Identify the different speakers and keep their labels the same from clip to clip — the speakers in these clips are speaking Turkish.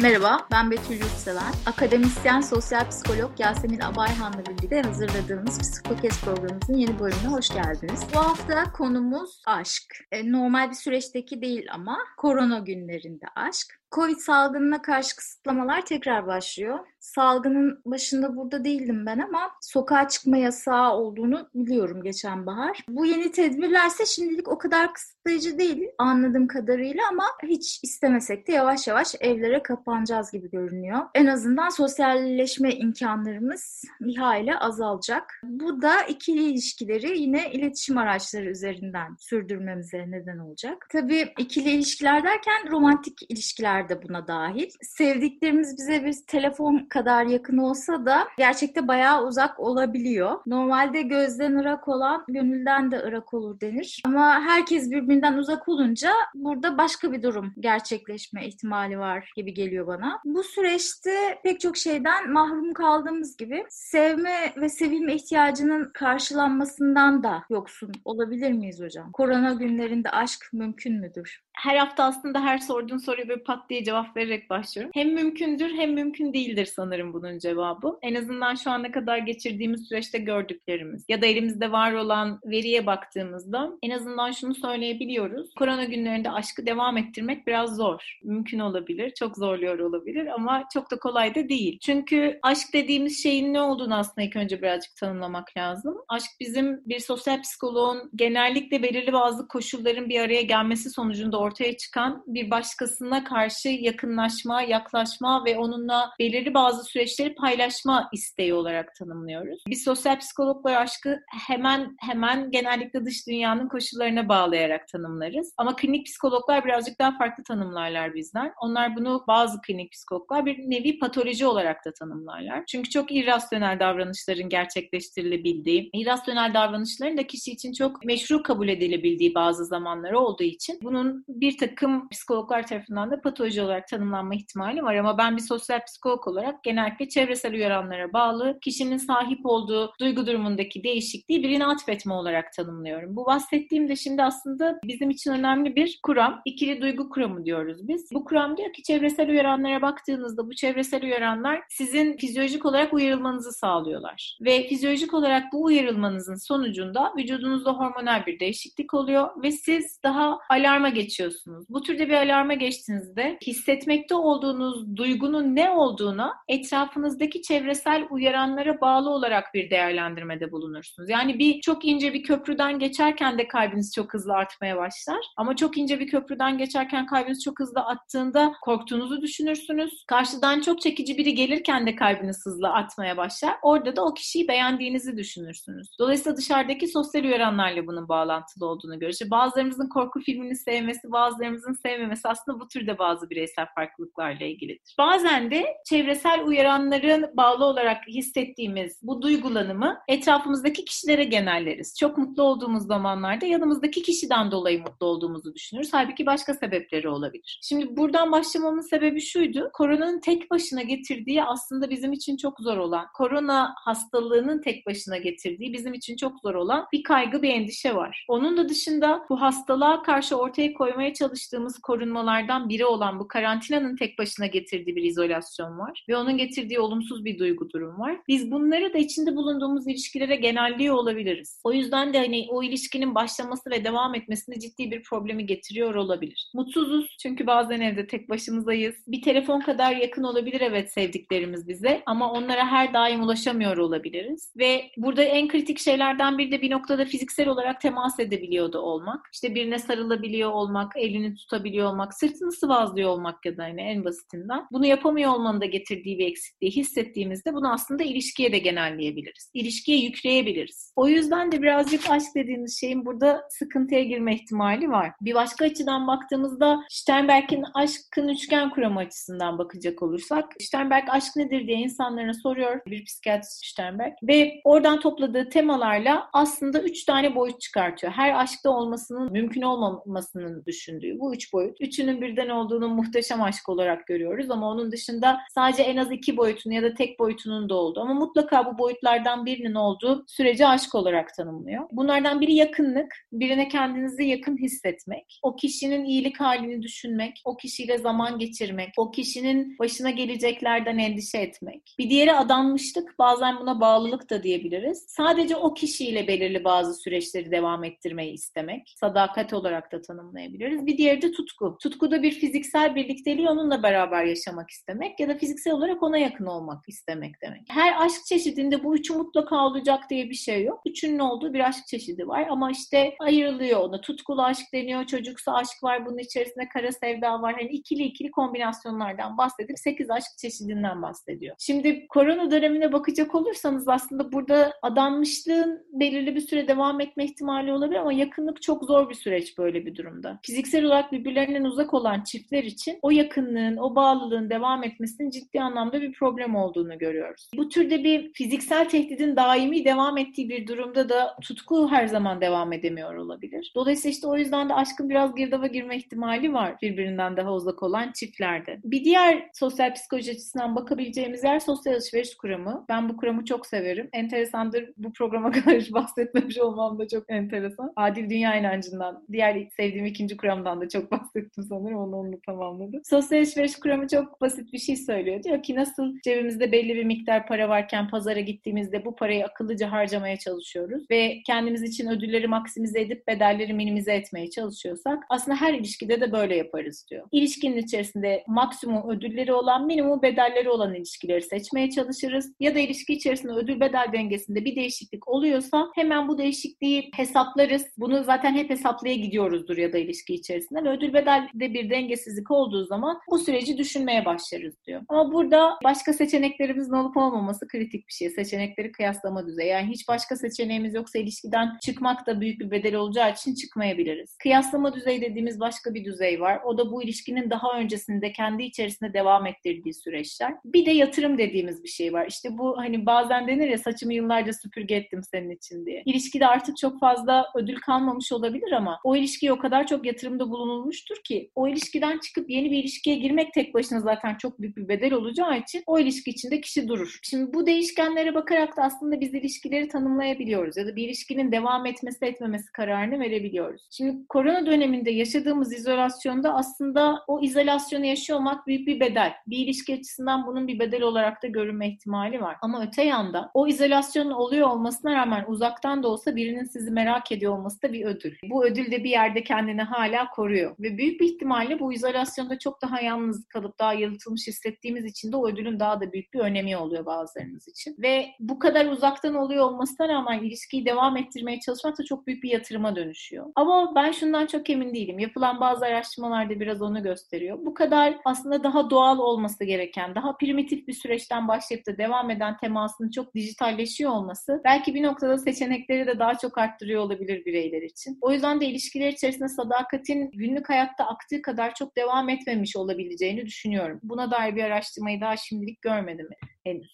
Speaker 1: Merhaba, ben Betül Yurtseven. Akademisyen, sosyal psikolog Yasemin Abayhan'la birlikte hazırladığımız Psikokes programımızın yeni bölümüne hoş geldiniz. Bu hafta konumuz aşk. E, normal bir süreçteki değil ama korona günlerinde aşk. Covid salgınına karşı kısıtlamalar tekrar başlıyor. Salgının başında burada değildim ben ama sokağa çıkma yasağı olduğunu biliyorum geçen bahar. Bu yeni tedbirlerse şimdilik o kadar kısıtlayıcı değil anladığım kadarıyla ama hiç istemesek de yavaş yavaş evlere kapanacağız gibi görünüyor. En azından sosyalleşme imkanlarımız bir hayli azalacak. Bu da ikili ilişkileri yine iletişim araçları üzerinden sürdürmemize neden olacak. Tabii ikili ilişkiler derken romantik ilişkiler de buna dahil. Sevdiklerimiz bize bir telefon kadar yakın olsa da gerçekte bayağı uzak olabiliyor. Normalde gözden ırak olan gönülden de ırak olur denir. Ama herkes birbirinden uzak olunca burada başka bir durum gerçekleşme ihtimali var gibi geliyor bana. Bu süreçte pek çok şeyden mahrum kaldığımız gibi sevme ve sevilme ihtiyacının karşılanmasından da yoksun olabilir miyiz hocam? Korona günlerinde aşk mümkün müdür?
Speaker 2: her hafta aslında her sorduğun soruya bir pat diye cevap vererek başlıyorum. Hem mümkündür hem mümkün değildir sanırım bunun cevabı. En azından şu ana kadar geçirdiğimiz süreçte gördüklerimiz ya da elimizde var olan veriye baktığımızda en azından şunu söyleyebiliyoruz. Korona günlerinde aşkı devam ettirmek biraz zor. Mümkün olabilir, çok zorluyor olabilir ama çok da kolay da değil. Çünkü aşk dediğimiz şeyin ne olduğunu aslında ilk önce birazcık tanımlamak lazım. Aşk bizim bir sosyal psikoloğun genellikle belirli bazı koşulların bir araya gelmesi sonucunda ortaya çıkan bir başkasına karşı yakınlaşma, yaklaşma ve onunla belirli bazı süreçleri paylaşma isteği olarak tanımlıyoruz. Biz sosyal psikologlar aşkı hemen hemen genellikle dış dünyanın koşullarına bağlayarak tanımlarız. Ama klinik psikologlar birazcık daha farklı tanımlarlar bizden. Onlar bunu bazı klinik psikologlar bir nevi patoloji olarak da tanımlarlar. Çünkü çok irrasyonel davranışların gerçekleştirilebildiği, irrasyonel davranışların da kişi için çok meşru kabul edilebildiği bazı zamanları olduğu için bunun bir takım psikologlar tarafından da patoloji olarak tanımlanma ihtimali var ama ben bir sosyal psikolog olarak genellikle çevresel uyaranlara bağlı kişinin sahip olduğu duygu durumundaki değişikliği birine atfetme olarak tanımlıyorum. Bu bahsettiğim de şimdi aslında bizim için önemli bir kuram. İkili duygu kuramı diyoruz biz. Bu kuram diyor ki çevresel uyaranlara baktığınızda bu çevresel uyaranlar sizin fizyolojik olarak uyarılmanızı sağlıyorlar. Ve fizyolojik olarak bu uyarılmanızın sonucunda vücudunuzda hormonal bir değişiklik oluyor ve siz daha alarma geçiyorsunuz. Bu türde bir alarma geçtiğinizde hissetmekte olduğunuz duygunun ne olduğuna etrafınızdaki çevresel uyaranlara bağlı olarak bir değerlendirmede bulunursunuz. Yani bir çok ince bir köprüden geçerken de kalbiniz çok hızlı artmaya başlar. Ama çok ince bir köprüden geçerken kalbiniz çok hızlı attığında korktuğunuzu düşünürsünüz. Karşıdan çok çekici biri gelirken de kalbiniz hızlı atmaya başlar. Orada da o kişiyi beğendiğinizi düşünürsünüz. Dolayısıyla dışarıdaki sosyal uyaranlarla bunun bağlantılı olduğunu görüyoruz. bazılarımızın korku filmini sevmesi, bazılarımızın sevmemesi aslında bu türde bazı bireysel farklılıklarla ilgilidir. Bazen de çevresel uyaranların bağlı olarak hissettiğimiz bu duygulanımı etrafımızdaki kişilere genelleriz. Çok mutlu olduğumuz zamanlarda yanımızdaki kişiden dolayı mutlu olduğumuzu düşünürüz. Halbuki başka sebepleri olabilir. Şimdi buradan başlamamın sebebi şuydu. Koronanın tek başına getirdiği aslında bizim için çok zor olan, korona hastalığının tek başına getirdiği bizim için çok zor olan bir kaygı, bir endişe var. Onun da dışında bu hastalığa karşı ortaya koymaya çalıştığımız korunmalardan biri olan bu karantinanın tek başına getirdiği bir izolasyon var. Ve onun getirdiği olumsuz bir duygu durum var. Biz bunları da içinde bulunduğumuz ilişkilere genelliyor olabiliriz. O yüzden de hani o ilişkinin başlaması ve devam etmesinde ciddi bir problemi getiriyor olabilir. Mutsuzuz çünkü bazen evde tek başımızdayız. Bir telefon kadar yakın olabilir evet sevdiklerimiz bize ama onlara her daim ulaşamıyor olabiliriz. Ve burada en kritik şeylerden biri de bir noktada fiziksel olarak temas edebiliyordu olmak. İşte birine sarılabiliyor olmak, elini tutabiliyor olmak, sırtını sıvazlıyor olmak ya da hani en basitinden. Bunu yapamıyor olmanın da getirdiği bir eksikliği hissettiğimizde bunu aslında ilişkiye de genelleyebiliriz. İlişkiye yükleyebiliriz. O yüzden de birazcık aşk dediğimiz şeyin burada sıkıntıya girme ihtimali var. Bir başka açıdan baktığımızda Sternberg'in aşkın üçgen kuramı açısından bakacak olursak Sternberg aşk nedir diye insanlara soruyor bir psikiyatrist Sternberg ve oradan topladığı temalarla aslında üç tane boyut çıkartıyor. Her aşkta olmasının mümkün olmamasının düşün düşündüğü bu üç boyut. Üçünün birden olduğunu onu muhteşem aşk olarak görüyoruz ama onun dışında sadece en az iki boyutunu ya da tek boyutunun da olduğu ama mutlaka bu boyutlardan birinin olduğu süreci aşk olarak tanımlıyor. Bunlardan biri yakınlık, birine kendinizi yakın hissetmek, o kişinin iyilik halini düşünmek, o kişiyle zaman geçirmek, o kişinin başına geleceklerden endişe etmek. Bir diğeri adanmışlık, bazen buna bağlılık da diyebiliriz. Sadece o kişiyle belirli bazı süreçleri devam ettirmeyi istemek. Sadakat olarak da tanımlayabiliriz. Bir diğeri de tutku. Tutku da bir fiziksel birlikteliği onunla beraber yaşamak istemek ya da fiziksel olarak ona yakın olmak istemek demek. Her aşk çeşidinde bu üçü mutlaka olacak diye bir şey yok. Üçünün olduğu bir aşk çeşidi var ama işte ayrılıyor ona. Tutkulu aşk deniyor, çocuksa aşk var, bunun içerisinde kara sevda var. Hani ikili ikili kombinasyonlardan bahsedip 8 aşk çeşidinden bahsediyor. Şimdi korona dönemine bakacak olursanız aslında burada adanmışlığın belirli bir süre devam etme ihtimali olabilir ama yakınlık çok zor bir süreç böyle bir durumda. Fiziksel olarak birbirlerinden uzak olan çiftler için o yakınlığın, o bağlılığın devam etmesinin ciddi anlamda bir problem olduğunu görüyoruz. Bu türde bir fiziksel tehdidin daimi devam ettiği bir durumda da tutku her zaman devam edemiyor olabilir. Dolayısıyla işte o yüzden de aşkın biraz girdaba girme ihtimali var birbirinden daha uzak olan çiftlerde. Bir diğer sosyal psikoloji açısından bakabileceğimiz yer sosyal alışveriş kuramı. Ben bu kuramı çok severim. Enteresandır bu programa kadar bahsetmemiş olmam da çok enteresan. Adil Dünya inancından, diğer sevdiğim ikinci kuramdan da çok bahsettim sanırım. Onu onu tamamladım. Sosyal alışveriş kuramı çok basit bir şey söylüyor. Diyor ki nasıl cebimizde belli bir miktar para varken pazara gittiğimizde bu parayı akıllıca harcamaya çalışıyoruz ve kendimiz için ödülleri maksimize edip bedelleri minimize etmeye çalışıyorsak aslında her ilişkide de böyle yaparız diyor. İlişkinin içerisinde maksimum ödülleri olan minimum bedelleri olan ilişkileri seçmeye çalışırız ya da ilişki içerisinde ödül bedel dengesinde bir değişiklik oluyorsa hemen bu değişikliği hesaplarız. Bunu zaten hep hesaplaya gidiyoruzdur ya da ilişki içerisinde ve ödül bedelde bir dengesizlik olduğu zaman bu süreci düşünmeye başlarız diyor. Ama burada başka seçeneklerimizin olup olmaması kritik bir şey. Seçenekleri kıyaslama düzeyi. Yani hiç başka seçeneğimiz yoksa ilişkiden çıkmak da büyük bir bedel olacağı için çıkmayabiliriz. Kıyaslama düzeyi dediğimiz başka bir düzey var. O da bu ilişkinin daha öncesinde kendi içerisinde devam ettirdiği süreçler. Bir de yatırım dediğimiz bir şey var. İşte bu hani bazen denir ya saçımı yıllarca süpürge ettim senin için diye. İlişkide artık çok fazla ödül kalmamış olabilir ama o ilişkiye o kadar çok yatırımda bulunulmuştur ki o ilişkiden çıkıp yeni bir ilişkiye girmek tek başına zaten çok büyük bir bedel olacağı için o ilişki içinde kişi durur. Şimdi bu değişkenlere bakarak da aslında biz ilişkileri tanımlayabiliyoruz ya da bir ilişkinin devam etmesi etmemesi kararını verebiliyoruz. Şimdi korona döneminde yaşadığımız izolasyonda aslında o izolasyonu yaşıyor olmak büyük bir bedel. Bir ilişki açısından bunun bir bedel olarak da görünme ihtimali var. Ama öte yanda o izolasyonun oluyor olmasına rağmen uzaktan da olsa birinin sizi merak ediyor olması da bir ödül. Bu ödül de bir yerde kendini hala koruyor. Ve büyük bir ihtimalle bu izolasyonda çok daha yalnız kalıp daha yalıtılmış hissettiğimiz için de o ödülün daha da büyük bir önemi oluyor bazılarınız için. Ve bu kadar uzaktan oluyor olmasına rağmen ilişkiyi devam ettirmeye çalışmak da çok büyük bir yatırıma dönüşüyor. Ama ben şundan çok emin değilim. Yapılan bazı araştırmalarda biraz onu gösteriyor. Bu kadar aslında daha doğal olması gereken, daha primitif bir süreçten başlayıp da devam eden temasının çok dijitalleşiyor olması belki bir noktada seçenekleri de daha çok arttırıyor olabilir bireyler için. O yüzden de ilişkiler içerisinde sadakatin günlük hayatta aktığı kadar çok devam etmemiş olabileceğini düşünüyorum. Buna dair bir araştırmayı daha şimdilik görmedim.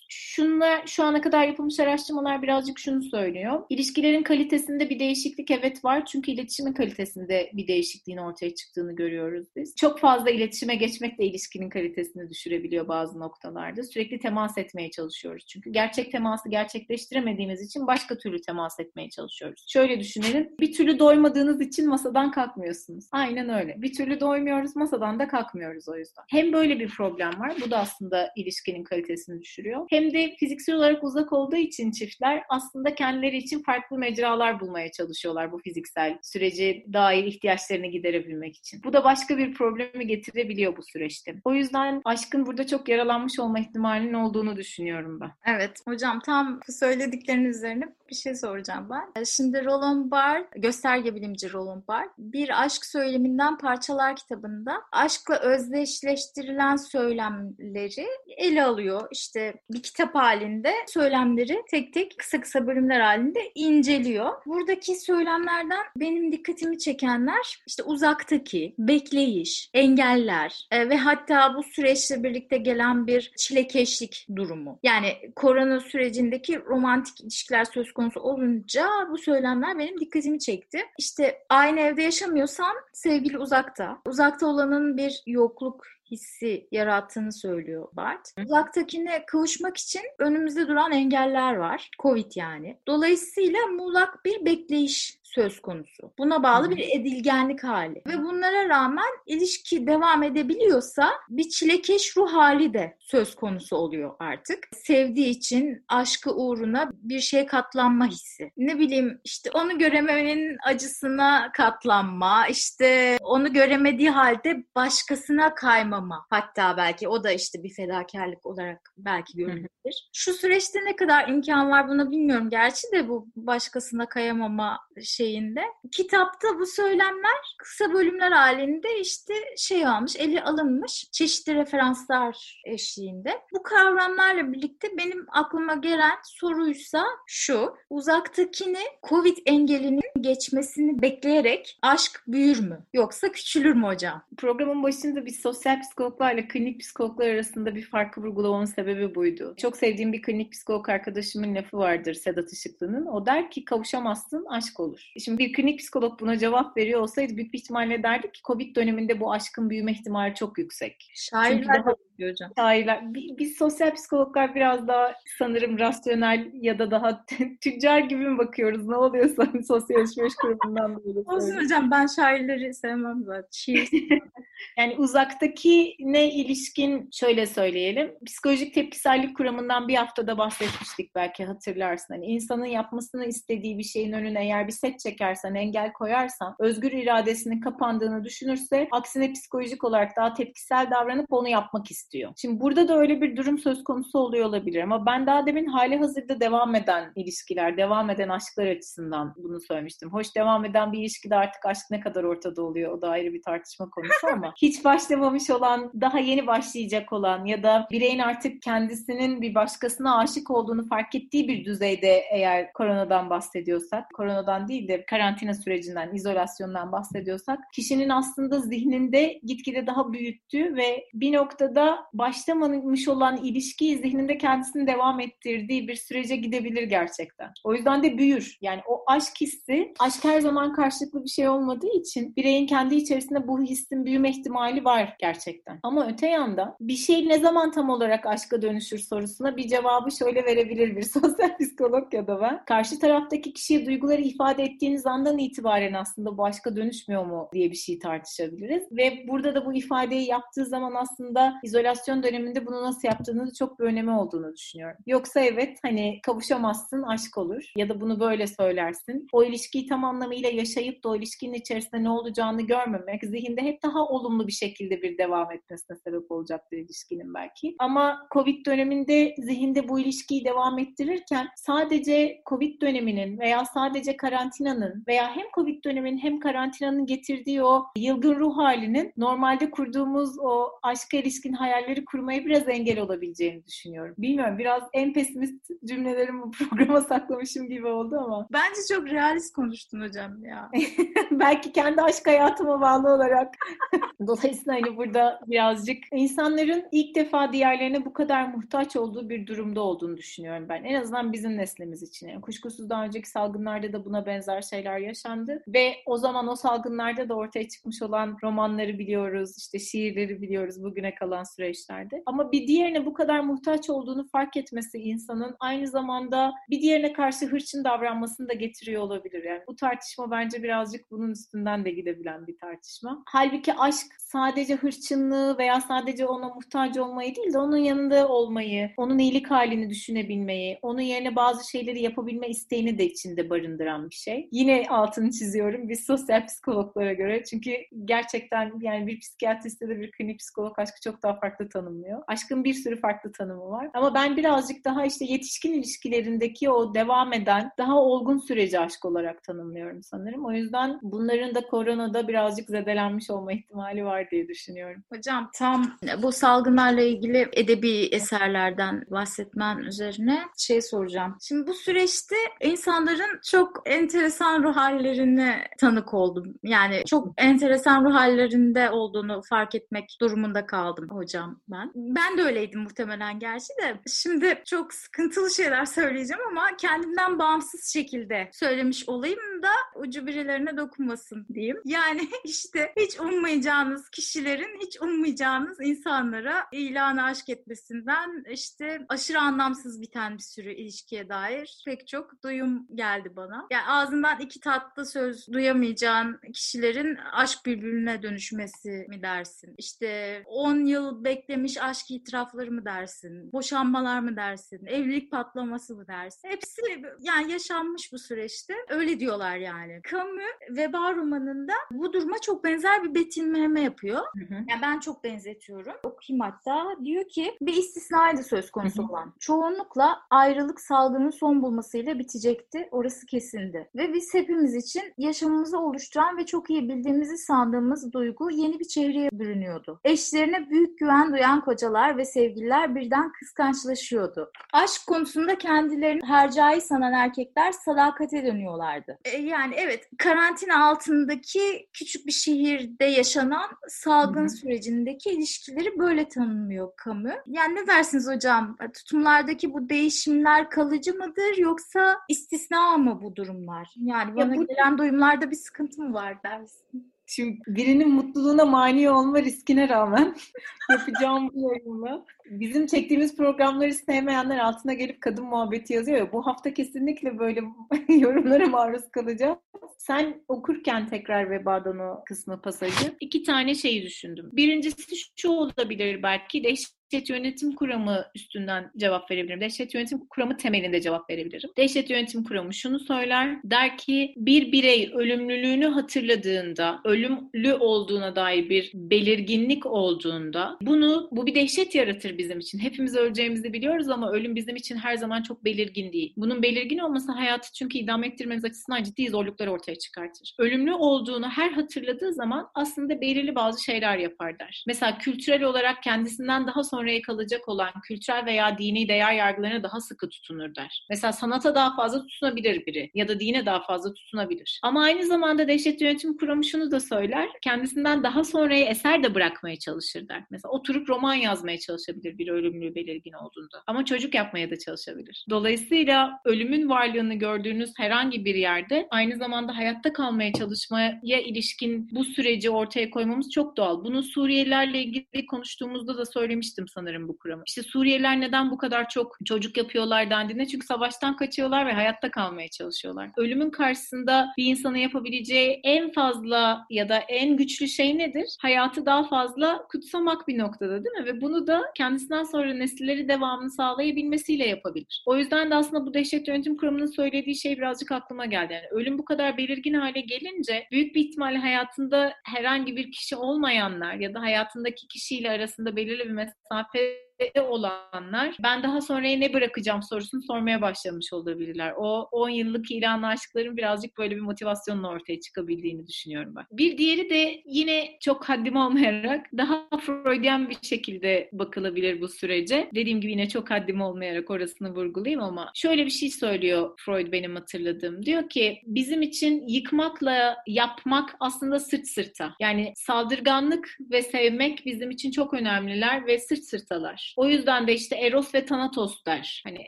Speaker 2: Şunla şu ana kadar yapılmış araştırmalar birazcık şunu söylüyor. İlişkilerin kalitesinde bir değişiklik evet var. Çünkü iletişimin kalitesinde bir değişikliğin ortaya çıktığını görüyoruz biz. Çok fazla iletişime geçmek de ilişkinin kalitesini düşürebiliyor bazı noktalarda. Sürekli temas etmeye çalışıyoruz. Çünkü gerçek teması gerçekleştiremediğimiz için başka türlü temas etmeye çalışıyoruz. Şöyle düşünelim. Bir türlü doymadığınız için masadan kalkmıyorsunuz. Aynen öyle. Bir türlü doymuyoruz, masadan da kalkmıyoruz o yüzden. Hem böyle bir problem var. Bu da aslında ilişkinin kalitesini düşürüyor. Hem de fiziksel olarak uzak olduğu için çiftler aslında kendileri için farklı mecralar bulmaya çalışıyorlar bu fiziksel süreci dair ihtiyaçlarını giderebilmek için. Bu da başka bir problemi getirebiliyor bu süreçte. O yüzden aşkın burada çok yaralanmış olma ihtimalinin olduğunu düşünüyorum ben.
Speaker 1: Evet hocam tam bu söylediklerin üzerine bir şey soracağım ben. E, şimdi Roland Barthes, gösterge bilimci Roland Barthes, Bir Aşk Söyleminden Parçalar kitabında aşkla özdeşleştirilen söylemleri ele alıyor. İşte bir kitap halinde söylemleri tek tek kısa kısa bölümler halinde inceliyor. Buradaki söylemlerden benim dikkatimi çekenler işte uzaktaki, bekleyiş, engeller e, ve hatta bu süreçle birlikte gelen bir çilekeşlik durumu. Yani korona sürecindeki romantik ilişkiler söz konusu olunca bu söylemler benim dikkatimi çekti. İşte aynı evde yaşamıyorsan sevgili uzakta. Uzakta olanın bir yokluk hissi yarattığını söylüyor Bart. Uzaktakine kavuşmak için önümüzde duran engeller var. Covid yani. Dolayısıyla muğlak bir bekleyiş söz konusu. Buna bağlı bir edilgenlik hali. Ve bunlara rağmen ilişki devam edebiliyorsa bir çilekeş ruh hali de söz konusu oluyor artık. Sevdiği için aşkı uğruna bir şeye katlanma hissi. Ne bileyim işte onu görememenin acısına katlanma, işte onu göremediği halde başkasına kaymama. Hatta belki o da işte bir fedakarlık olarak belki görülebilir. Şu süreçte ne kadar imkan var bunu bilmiyorum gerçi de bu başkasına kayamama şeyinde. Kitapta bu söylemler kısa bölümler halinde işte şey almış, eli alınmış çeşitli referanslar eşliğinde. Bu kavramlarla birlikte benim aklıma gelen soruysa şu. Uzaktakini Covid engelinin geçmesini bekleyerek aşk büyür mü? Yoksa küçülür mü hocam?
Speaker 2: Programın başında biz sosyal psikologlarla klinik psikologlar arasında bir farkı vurgulamamın sebebi buydu. Çok sevdiğim bir klinik psikolog arkadaşımın lafı vardır Sedat Işıklı'nın. O der ki kavuşamazsın aşk olur. Şimdi bir klinik psikolog buna cevap veriyor olsaydı büyük bir ihtimalle derdi ki Covid döneminde bu aşkın büyüme ihtimali çok yüksek.
Speaker 1: Şairler daha diyor hocam.
Speaker 2: Şairler. Biz sosyal psikologlar biraz daha sanırım rasyonel ya da daha tüccar gibi mi bakıyoruz? Ne oluyorsa sosyal alışveriş kurumundan böyle.
Speaker 1: Olsun hocam ben şairleri sevmem zaten. Şiir.
Speaker 2: yani uzaktaki ne ilişkin şöyle söyleyelim. Psikolojik tepkisellik kuramından bir haftada bahsetmiştik belki hatırlarsın. Hani insanın yapmasını istediği bir şeyin önüne eğer bir set çekersen, engel koyarsan, özgür iradesinin kapandığını düşünürse aksine psikolojik olarak daha tepkisel davranıp onu yapmak istiyor. Şimdi burada da öyle bir durum söz konusu oluyor olabilir ama ben daha demin hali hazırda devam eden ilişkiler, devam eden aşklar açısından bunu söylemiştim. Hoş devam eden bir ilişkide artık aşk ne kadar ortada oluyor o da ayrı bir tartışma konusu ama hiç başlamamış olan, daha yeni başlayacak olan ya da bireyin artık kendisinin bir başkasına aşık olduğunu fark ettiği bir düzeyde eğer koronadan bahsediyorsak, koronadan değil de karantina sürecinden, izolasyondan bahsediyorsak, kişinin aslında zihninde gitgide daha büyüttüğü ve bir noktada başlamamış olan ilişkiyi zihninde kendisini devam ettirdiği bir sürece gidebilir gerçekten. O yüzden de büyür. Yani o aşk hissi, aşk her zaman karşılıklı bir şey olmadığı için bireyin kendi içerisinde bu hissin büyüme ihtimali var gerçekten. Ama öte yanda bir şey ne zaman tam olarak aşka dönüşür sorusuna bir cevabı şöyle verebilir bir sosyal psikolog ya da ben. Karşı taraftaki kişiye duyguları ifade ettiğiniz andan itibaren aslında bu aşka dönüşmüyor mu diye bir şey tartışabiliriz. Ve burada da bu ifadeyi yaptığı zaman aslında izolasyon döneminde bunu nasıl yaptığını çok bir önemi olduğunu düşünüyorum. Yoksa evet hani kavuşamazsın aşk olur ya da bunu böyle söylersin. O ilişkiyi tam anlamıyla yaşayıp da o ilişkinin içerisinde ne olacağını görmemek zihinde hep daha olumlu bir şekilde bir devam etmesine sebep olacaktır ilişkinin belki. Ama Covid döneminde zihinde bu ilişkiyi devam ettirirken sadece Covid döneminin veya sadece karantinanın veya hem Covid döneminin hem karantinanın getirdiği o yılgın ruh halinin normalde kurduğumuz o aşka ilişkin hayalleri kurmaya biraz engel olabileceğini düşünüyorum. Bilmiyorum biraz en pesimist cümlelerimi bu programa saklamışım gibi oldu ama.
Speaker 1: Bence çok realist konuştun hocam ya.
Speaker 2: Belki kendi aşk hayatıma bağlı olarak. Dolayısıyla hani burada birazcık insanların ilk defa diğerlerine bu kadar muhtaç olduğu bir durumda olduğunu düşünüyorum ben. En azından bizim neslimiz için. Yani kuşkusuz daha önceki salgınlarda da buna benzer şeyler yaşandı. Ve o zaman o salgınlarda da ortaya çıkmış olan romanları biliyoruz, işte şiirleri biliyoruz bugüne kalan süreçlerde. Ama bir diğerine bu kadar muhtaç olduğunu fark etmesi insanın aynı zamanda bir diğerine karşı hırçın davranmasını da getiriyor olabilir. Yani bu tartışma bence birazcık bunun üstünden de gidebilen bir tartışma. Halbuki aşk sadece hırçınlığı veya sadece ona muhtaç olmayı değil de onun yanında olmayı, onun iyilik halini düşünebilmeyi, onun yerine bazı şeyleri yapabilme isteğini de içinde barındıran bir şey. Yine altını çiziyorum biz sosyal psikologlara göre. Çünkü gerçekten yani bir psikiyatriste de bir klinik psikolog aşkı çok daha farklı tanımlıyor. Aşkın bir sürü farklı tanımı var. Ama ben birazcık daha işte yetişkin ilişkilerindeki o devam eden daha olgun süreci aşk olarak tanımlıyorum sanırım. O yüzden bunların da koronada birazcık zedelenmiş olma ihtimali var diye düşünüyorum.
Speaker 1: Hocam tam bu salgınlarla ilgili edebi eserlerden bahsetmen üzerine şey soracağım. Şimdi bu süreçte insanların çok enteresan ruh hallerine tanık oldum. Yani çok enteresan ruh hallerinde olduğunu fark etmek durumunda kaldım hocam ben. Ben de öyleydim muhtemelen gerçi de. Şimdi çok sıkıntılı şeyler söyleyeceğim ama kendimden bağımsız şekilde söylemiş olayım da ucu birilerine dokunmasın diyeyim. Yani işte hiç ummayacağınız kişilerin hiç ummayacağınız insanlara ilanı aşk etmesinden işte aşırı anlamsız biten bir sürü ilişkiye dair pek çok duyum geldi bana. Yani ağzından iki tatlı söz duyamayacağın kişilerin aşk birbirine dönüşmesi mi dersin? İşte 10 yıl beklemiş aşk itirafları mı dersin? Boşanmalar mı dersin? Evlilik patlaması mı dersin? Hepsi yani yaşanmış bu süreçte. Öyle diyorlar yani. Camus Veba romanında bu duruma çok benzer bir betimleme yapıyor. Hı hı. Yani ben çok benzetiyorum. Okuyayım hatta. Diyor ki bir istisnaydı söz konusu hı hı. olan. Çoğunlukla ayrılık salgının son bulmasıyla bitecekti. Orası kesindi. Ve biz hepimiz için yaşamımızı oluşturan ve çok iyi bildiğimizi sandığımız duygu yeni bir çevreye bürünüyordu. Eşlerine büyük güven duyan kocalar ve sevgililer birden kıskançlaşıyordu. Aşk konusunda kendilerini hercai sanan erkekler sadakate dönüyorlardı. E, yani evet karantina altındaki küçük bir şehirde yaşanan salgın Hı-hı. sürecindeki ilişkileri böyle tanımlıyor kamu. Yani ne dersiniz hocam? Tutumlardaki bu değişimler kalıcı mıdır yoksa istisna mı bu durumlar? Yani bana ya bu... gelen duyumlarda bir sıkıntı mı var dersin?
Speaker 2: Şimdi birinin mutluluğuna mani olma riskine rağmen yapacağım bu yorumla. Bizim çektiğimiz programları sevmeyenler altına gelip kadın muhabbeti yazıyor ya. Bu hafta kesinlikle böyle yorumlara maruz kalacağım. Sen okurken tekrar vebadan o kısmı pasajı iki tane şeyi düşündüm. Birincisi şu olabilir belki de Dehşet yönetim kuramı üstünden cevap verebilirim. Dehşet yönetim kuramı temelinde cevap verebilirim. Dehşet yönetim kuramı şunu söyler. Der ki bir birey ölümlülüğünü hatırladığında, ölümlü olduğuna dair bir belirginlik olduğunda bunu bu bir dehşet yaratır bizim için. Hepimiz öleceğimizi biliyoruz ama ölüm bizim için her zaman çok belirgin değil. Bunun belirgin olması hayatı çünkü idam ettirmemiz açısından ciddi zorluklar ortaya çıkartır. Ölümlü olduğunu her hatırladığı zaman aslında belirli bazı şeyler yapar der. Mesela kültürel olarak kendisinden daha sonra sonraya kalacak olan kültürel veya dini değer yargılarına daha sıkı tutunur der. Mesela sanata daha fazla tutunabilir biri ya da dine daha fazla tutunabilir. Ama aynı zamanda dehşet yönetim kuramı şunu da söyler. Kendisinden daha sonraya eser de bırakmaya çalışır der. Mesela oturup roman yazmaya çalışabilir bir ölümlü belirgin olduğunda. Ama çocuk yapmaya da çalışabilir. Dolayısıyla ölümün varlığını gördüğünüz herhangi bir yerde aynı zamanda hayatta kalmaya çalışmaya ilişkin bu süreci ortaya koymamız çok doğal. Bunu Suriyelilerle ilgili konuştuğumuzda da söylemiştim sanırım bu kuramı. İşte Suriyeliler neden bu kadar çok çocuk yapıyorlar dendiğinde çünkü savaştan kaçıyorlar ve hayatta kalmaya çalışıyorlar. Ölümün karşısında bir insana yapabileceği en fazla ya da en güçlü şey nedir? Hayatı daha fazla kutsamak bir noktada değil mi? Ve bunu da kendisinden sonra nesilleri devamını sağlayabilmesiyle yapabilir. O yüzden de aslında bu dehşet yönetim kuramının söylediği şey birazcık aklıma geldi. Yani ölüm bu kadar belirgin hale gelince büyük bir ihtimalle hayatında herhangi bir kişi olmayanlar ya da hayatındaki kişiyle arasında belirli bir mesafe mesafe olanlar ben daha sonraya ne bırakacağım sorusunu sormaya başlamış olabilirler. O 10 yıllık ilan aşkların birazcık böyle bir motivasyonla ortaya çıkabildiğini düşünüyorum ben. Bir diğeri de yine çok haddim olmayarak daha Freudian bir şekilde bakılabilir bu sürece. Dediğim gibi yine çok haddim olmayarak orasını vurgulayayım ama şöyle bir şey söylüyor Freud benim hatırladığım. Diyor ki bizim için yıkmakla yapmak aslında sırt sırta. Yani saldırganlık ve sevmek bizim için çok önemliler ve sırt sırtalar. O yüzden de işte Eros ve Thanatos der. Hani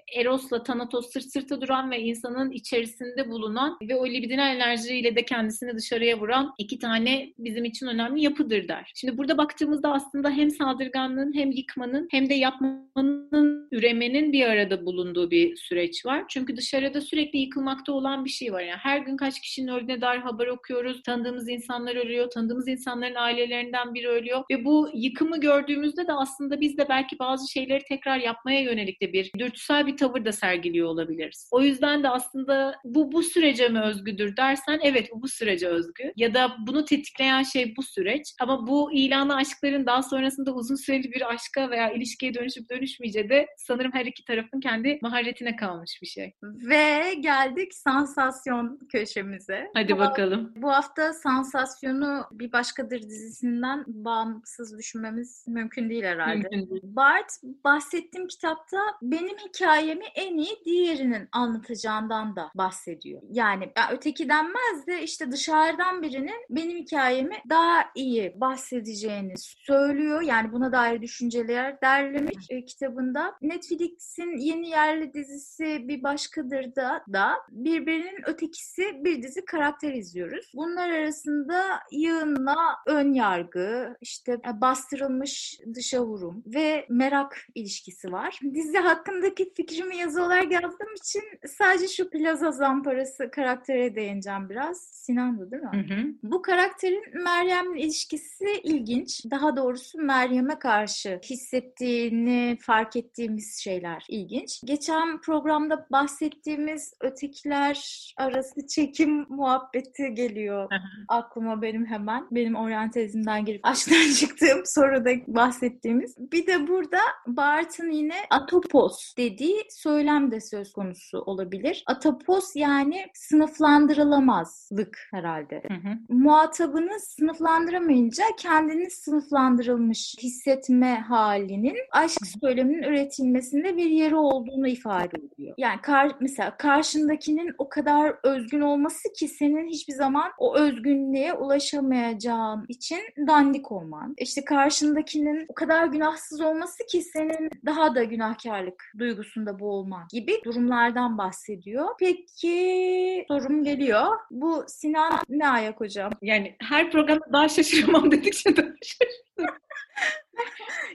Speaker 2: Eros'la Thanatos sırt sırta duran ve insanın içerisinde bulunan ve o libidinal enerjiyle de kendisini dışarıya vuran iki tane bizim için önemli yapıdır der. Şimdi burada baktığımızda aslında hem saldırganlığın hem yıkmanın hem de yapmanın, üremenin bir arada bulunduğu bir süreç var. Çünkü dışarıda sürekli yıkılmakta olan bir şey var. Yani her gün kaç kişinin öldüğüne dair haber okuyoruz. Tanıdığımız insanlar ölüyor. Tanıdığımız insanların ailelerinden biri ölüyor. Ve bu yıkımı gördüğümüzde de aslında biz de belki bazı şeyleri tekrar yapmaya yönelik de bir dürtüsel bir tavır da sergiliyor olabiliriz. O yüzden de aslında bu bu sürece mi özgüdür dersen evet bu bu sürece özgü. Ya da bunu tetikleyen şey bu süreç. Ama bu ilanı aşkların daha sonrasında uzun süreli bir aşka veya ilişkiye dönüşüp dönüşmeyeceği de sanırım her iki tarafın kendi maharetine kalmış bir şey.
Speaker 1: Ve geldik sansasyon köşemize.
Speaker 2: Hadi
Speaker 1: bu,
Speaker 2: bakalım.
Speaker 1: Bu hafta sansasyonu bir başkadır dizisinden bağımsız düşünmemiz mümkün değil herhalde.
Speaker 2: Mümkün değil.
Speaker 1: Bart bahsettiğim kitapta benim hikayemi en iyi diğerinin anlatacağından da bahsediyor. Yani ya öteki denmez de işte dışarıdan birinin benim hikayemi daha iyi bahsedeceğini söylüyor. Yani buna dair düşünceler derlemiş e, kitabında. Netflix'in yeni yerli dizisi bir başkadır da da birbirinin ötekisi bir dizi karakter izliyoruz. Bunlar arasında yığınla ön yargı, işte bastırılmış dışa vurum ve merak ilişkisi var. Dizi hakkındaki fikrimi yazı olarak yazdığım için sadece şu plaza zamparası karaktere değineceğim biraz. Sinan'dı değil mi?
Speaker 2: Hı hı.
Speaker 1: Bu karakterin Meryem'le ilişkisi ilginç. Daha doğrusu Meryem'e karşı hissettiğini fark ettiğimiz şeyler ilginç. Geçen programda bahsettiğimiz ötekiler arası çekim muhabbeti geliyor aklıma benim hemen. Benim oryantalizmden girip aşktan çıktığım soruda bahsettiğimiz. Bir de burada Bart'ın yine atopos dediği söylem de söz konusu olabilir. Atopos yani sınıflandırılamazlık herhalde.
Speaker 2: Hı hı.
Speaker 1: Muhatabını sınıflandıramayınca kendini sınıflandırılmış hissetme halinin aşk söyleminin üretilmesinde bir yeri olduğunu ifade ediyor. Yani kar, mesela karşındakinin o kadar özgün olması ki senin hiçbir zaman o özgünlüğe ulaşamayacağın için dandik olman. İşte karşındakinin o kadar günahsız olması ki senin daha da günahkarlık duygusunda boğulman gibi durumlardan bahsediyor. Peki sorum geliyor. Bu Sinan ne ayak hocam?
Speaker 2: Yani her programda daha şaşırmam dedikçe daha şaşırıyorum.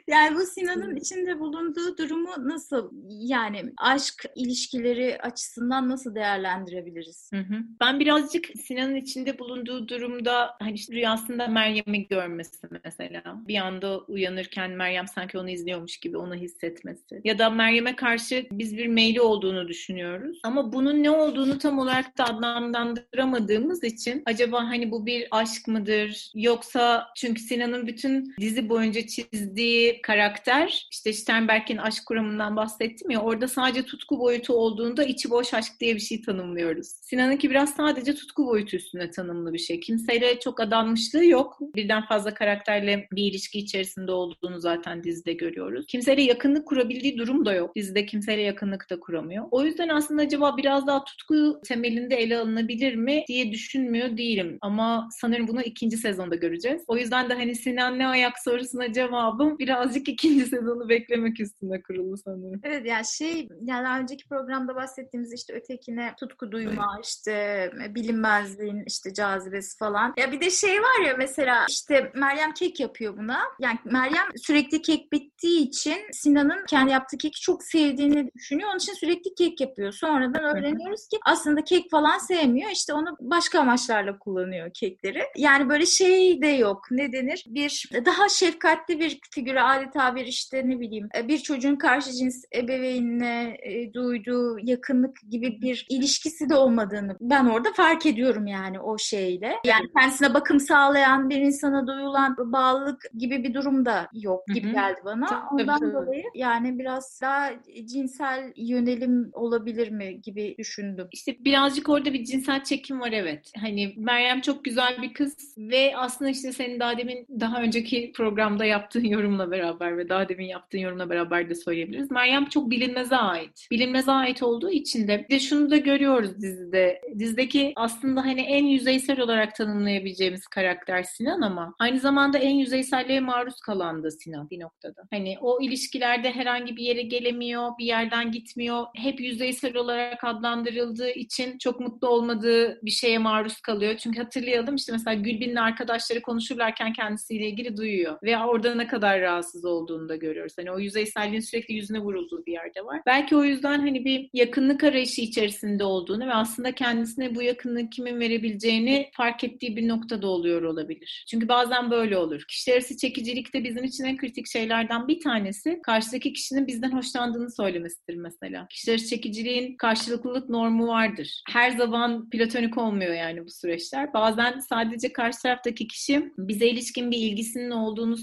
Speaker 1: Yani bu Sinan'ın içinde bulunduğu durumu nasıl yani aşk ilişkileri açısından nasıl değerlendirebiliriz?
Speaker 2: Hı hı. Ben birazcık Sinan'ın içinde bulunduğu durumda hani işte rüyasında Meryem'i görmesi mesela. Bir anda uyanırken Meryem sanki onu izliyormuş gibi onu hissetmesi. Ya da Meryem'e karşı biz bir meyli olduğunu düşünüyoruz. Ama bunun ne olduğunu tam olarak da adlandıramadığımız için acaba hani bu bir aşk mıdır? Yoksa çünkü Sinan'ın bütün dizi boyunca çizdiği karakter işte Sternberg'in aşk kuramından bahsettim ya orada sadece tutku boyutu olduğunda içi boş aşk diye bir şey tanımlıyoruz. Sinan'ınki biraz sadece tutku boyutu üstüne tanımlı bir şey. Kimseyle çok adanmışlığı yok. Birden fazla karakterle bir ilişki içerisinde olduğunu zaten dizide görüyoruz. Kimseyle yakınlık kurabildiği durum da yok. Dizide kimseyle yakınlık da kuramıyor. O yüzden aslında acaba biraz daha tutku temelinde ele alınabilir mi diye düşünmüyor değilim. Ama sanırım bunu ikinci sezonda göreceğiz. O yüzden de hani Sinan ne ayak sorusuna cevabım birazcık ikinci sezonu beklemek üstüne kurulu sanırım.
Speaker 1: Evet yani şey yani daha önceki programda bahsettiğimiz işte ötekine tutku duyma işte bilinmezliğin işte cazibesi falan. Ya bir de şey var ya mesela işte Meryem kek yapıyor buna. Yani Meryem sürekli kek bittiği için Sinan'ın kendi yaptığı keki çok sevdiğini düşünüyor. Onun için sürekli kek yapıyor. Sonradan öğreniyoruz ki aslında kek falan sevmiyor. İşte onu başka amaçlarla kullanıyor kekleri. Yani böyle şey de yok. Ne denir? Bir daha şefkatli bir figürü adeta bir işte ne bileyim bir çocuğun karşı cins ebeveynine e, duyduğu yakınlık gibi bir ilişkisi de olmadığını ben orada fark ediyorum yani o şeyle. Yani kendisine bakım sağlayan bir insana duyulan bağlılık gibi bir durum da yok gibi geldi bana.
Speaker 2: Tabii,
Speaker 1: Ondan
Speaker 2: tabii.
Speaker 1: dolayı yani biraz daha cinsel yönelim olabilir mi gibi düşündüm.
Speaker 2: İşte birazcık orada bir cinsel çekim var evet. Hani Meryem çok güzel bir kız ve aslında işte senin daha demin daha önceki programda yaptığın yorumla beraber ve daha demin yaptığın yorumla beraber de söyleyebiliriz. Meryem çok bilinmeze ait. Bilinmeze ait olduğu için de bir de şunu da görüyoruz dizide. Dizideki aslında hani en yüzeysel olarak tanımlayabileceğimiz karakter Sinan ama aynı zamanda en yüzeyselliğe maruz kalan da Sinan bir noktada. Hani o ilişkilerde herhangi bir yere gelemiyor, bir yerden gitmiyor. Hep yüzeysel olarak adlandırıldığı için çok mutlu olmadığı bir şeye maruz kalıyor. Çünkü hatırlayalım işte mesela Gülbin'le arkadaşları konuşurlarken kendisiyle ilgili duyuyor. Veya orada ne kadar rahatsız olduğunu da görüyoruz. Hani o yüzeyselliğin sürekli yüzüne vurulduğu bir yerde var. Belki o yüzden hani bir yakınlık arayışı içerisinde olduğunu ve aslında kendisine bu yakınlığı kimin verebileceğini fark ettiği bir noktada oluyor olabilir. Çünkü bazen böyle olur. Kişiler arası çekicilik de bizim için en kritik şeylerden bir tanesi karşıdaki kişinin bizden hoşlandığını söylemesidir mesela. Kişiler arası çekiciliğin karşılıklılık normu vardır. Her zaman platonik olmuyor yani bu süreçler. Bazen sadece karşı taraftaki kişi bize ilişkin bir ilgisinin olduğunu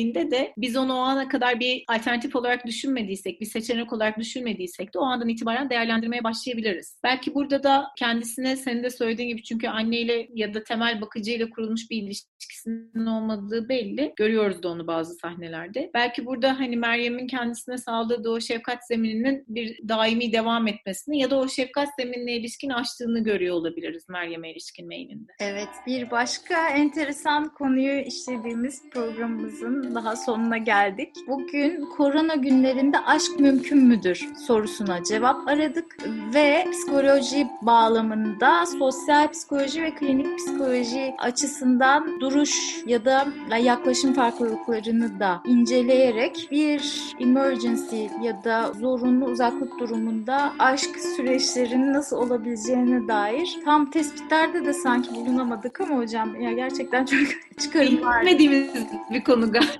Speaker 2: söylediğinde de biz onu o ana kadar bir alternatif olarak düşünmediysek, bir seçenek olarak düşünmediysek de o andan itibaren değerlendirmeye başlayabiliriz. Belki burada da kendisine senin de söylediğin gibi çünkü anneyle ya da temel bakıcıyla kurulmuş bir ilişkisinin olmadığı belli. Görüyoruz da onu bazı sahnelerde. Belki burada hani Meryem'in kendisine sağladığı o şefkat zemininin bir daimi devam etmesini ya da o şefkat zeminine ilişkin açtığını görüyor olabiliriz Meryem'e ilişkin mailinde.
Speaker 1: Evet bir başka enteresan konuyu işlediğimiz programımızın daha sonuna geldik. Bugün korona günlerinde aşk mümkün müdür sorusuna cevap aradık ve psikoloji bağlamında sosyal psikoloji ve klinik psikoloji açısından duruş ya da yaklaşım farklılıklarını da inceleyerek bir emergency ya da zorunlu uzaklık durumunda aşk süreçlerinin nasıl olabileceğine dair tam tespitlerde de sanki bulunamadık ama hocam ya gerçekten çok çıkarım var.
Speaker 2: Bilmediğimiz bir konu galiba.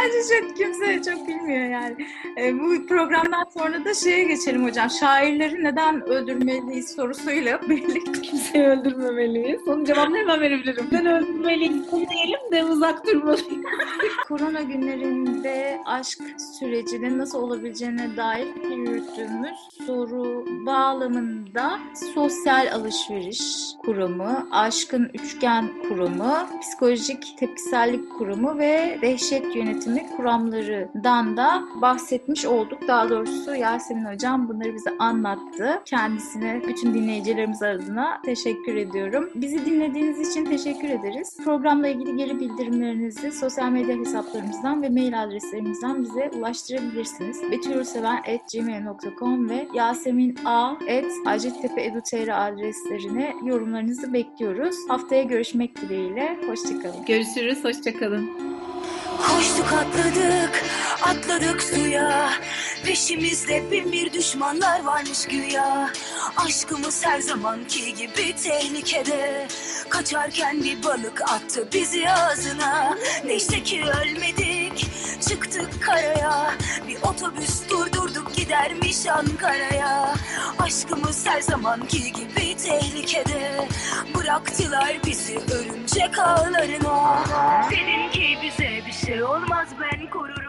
Speaker 1: Bence çok kimse çok bilmiyor yani. E, bu programdan sonra da şeye geçelim hocam. Şairleri neden öldürmeliyiz sorusuyla birlikte.
Speaker 2: Kimseyi öldürmemeliyiz. Onun cevabını hemen verebilirim. Neden öldürmeliyiz diyelim de uzak durmalıyız.
Speaker 1: Korona günlerinde aşk sürecinin nasıl olabileceğine dair yürüttüğümüz soru bağlamında sosyal alışveriş kurumu, aşkın üçgen kurumu, psikolojik tepkisellik kurumu ve dehşet yönetimi kuramlarından da bahsetmiş olduk. Daha doğrusu Yasemin Hocam bunları bize anlattı. Kendisine bütün dinleyicilerimiz adına teşekkür ediyorum. Bizi dinlediğiniz için teşekkür ederiz. Programla ilgili geri bildirimlerinizi sosyal medya hesaplarımızdan ve mail adreslerimizden bize ulaştırabilirsiniz. betülseven.gmail.com ve yasemin.a.hacettepe.edu.tr adreslerine yorumlarınızı bekliyoruz. Haftaya görüşmek dileğiyle. Hoşçakalın.
Speaker 2: Görüşürüz. Hoşçakalın.
Speaker 3: Koştuk atladık, atladık suya. Peşimizde bin bir düşmanlar varmış güya. Aşkımız her zamanki gibi tehlikede. Kaçarken bir balık attı bizi ağzına. Neyse ki ölmedik, çıktık karaya. Bir otobüs durdurduk gidermiş Ankara'ya. Aşkımız her zamanki gibi tehlikede. Bıraktılar bizi örümcek ağlarına. Dedin ki bize bir şey olmaz ben korurum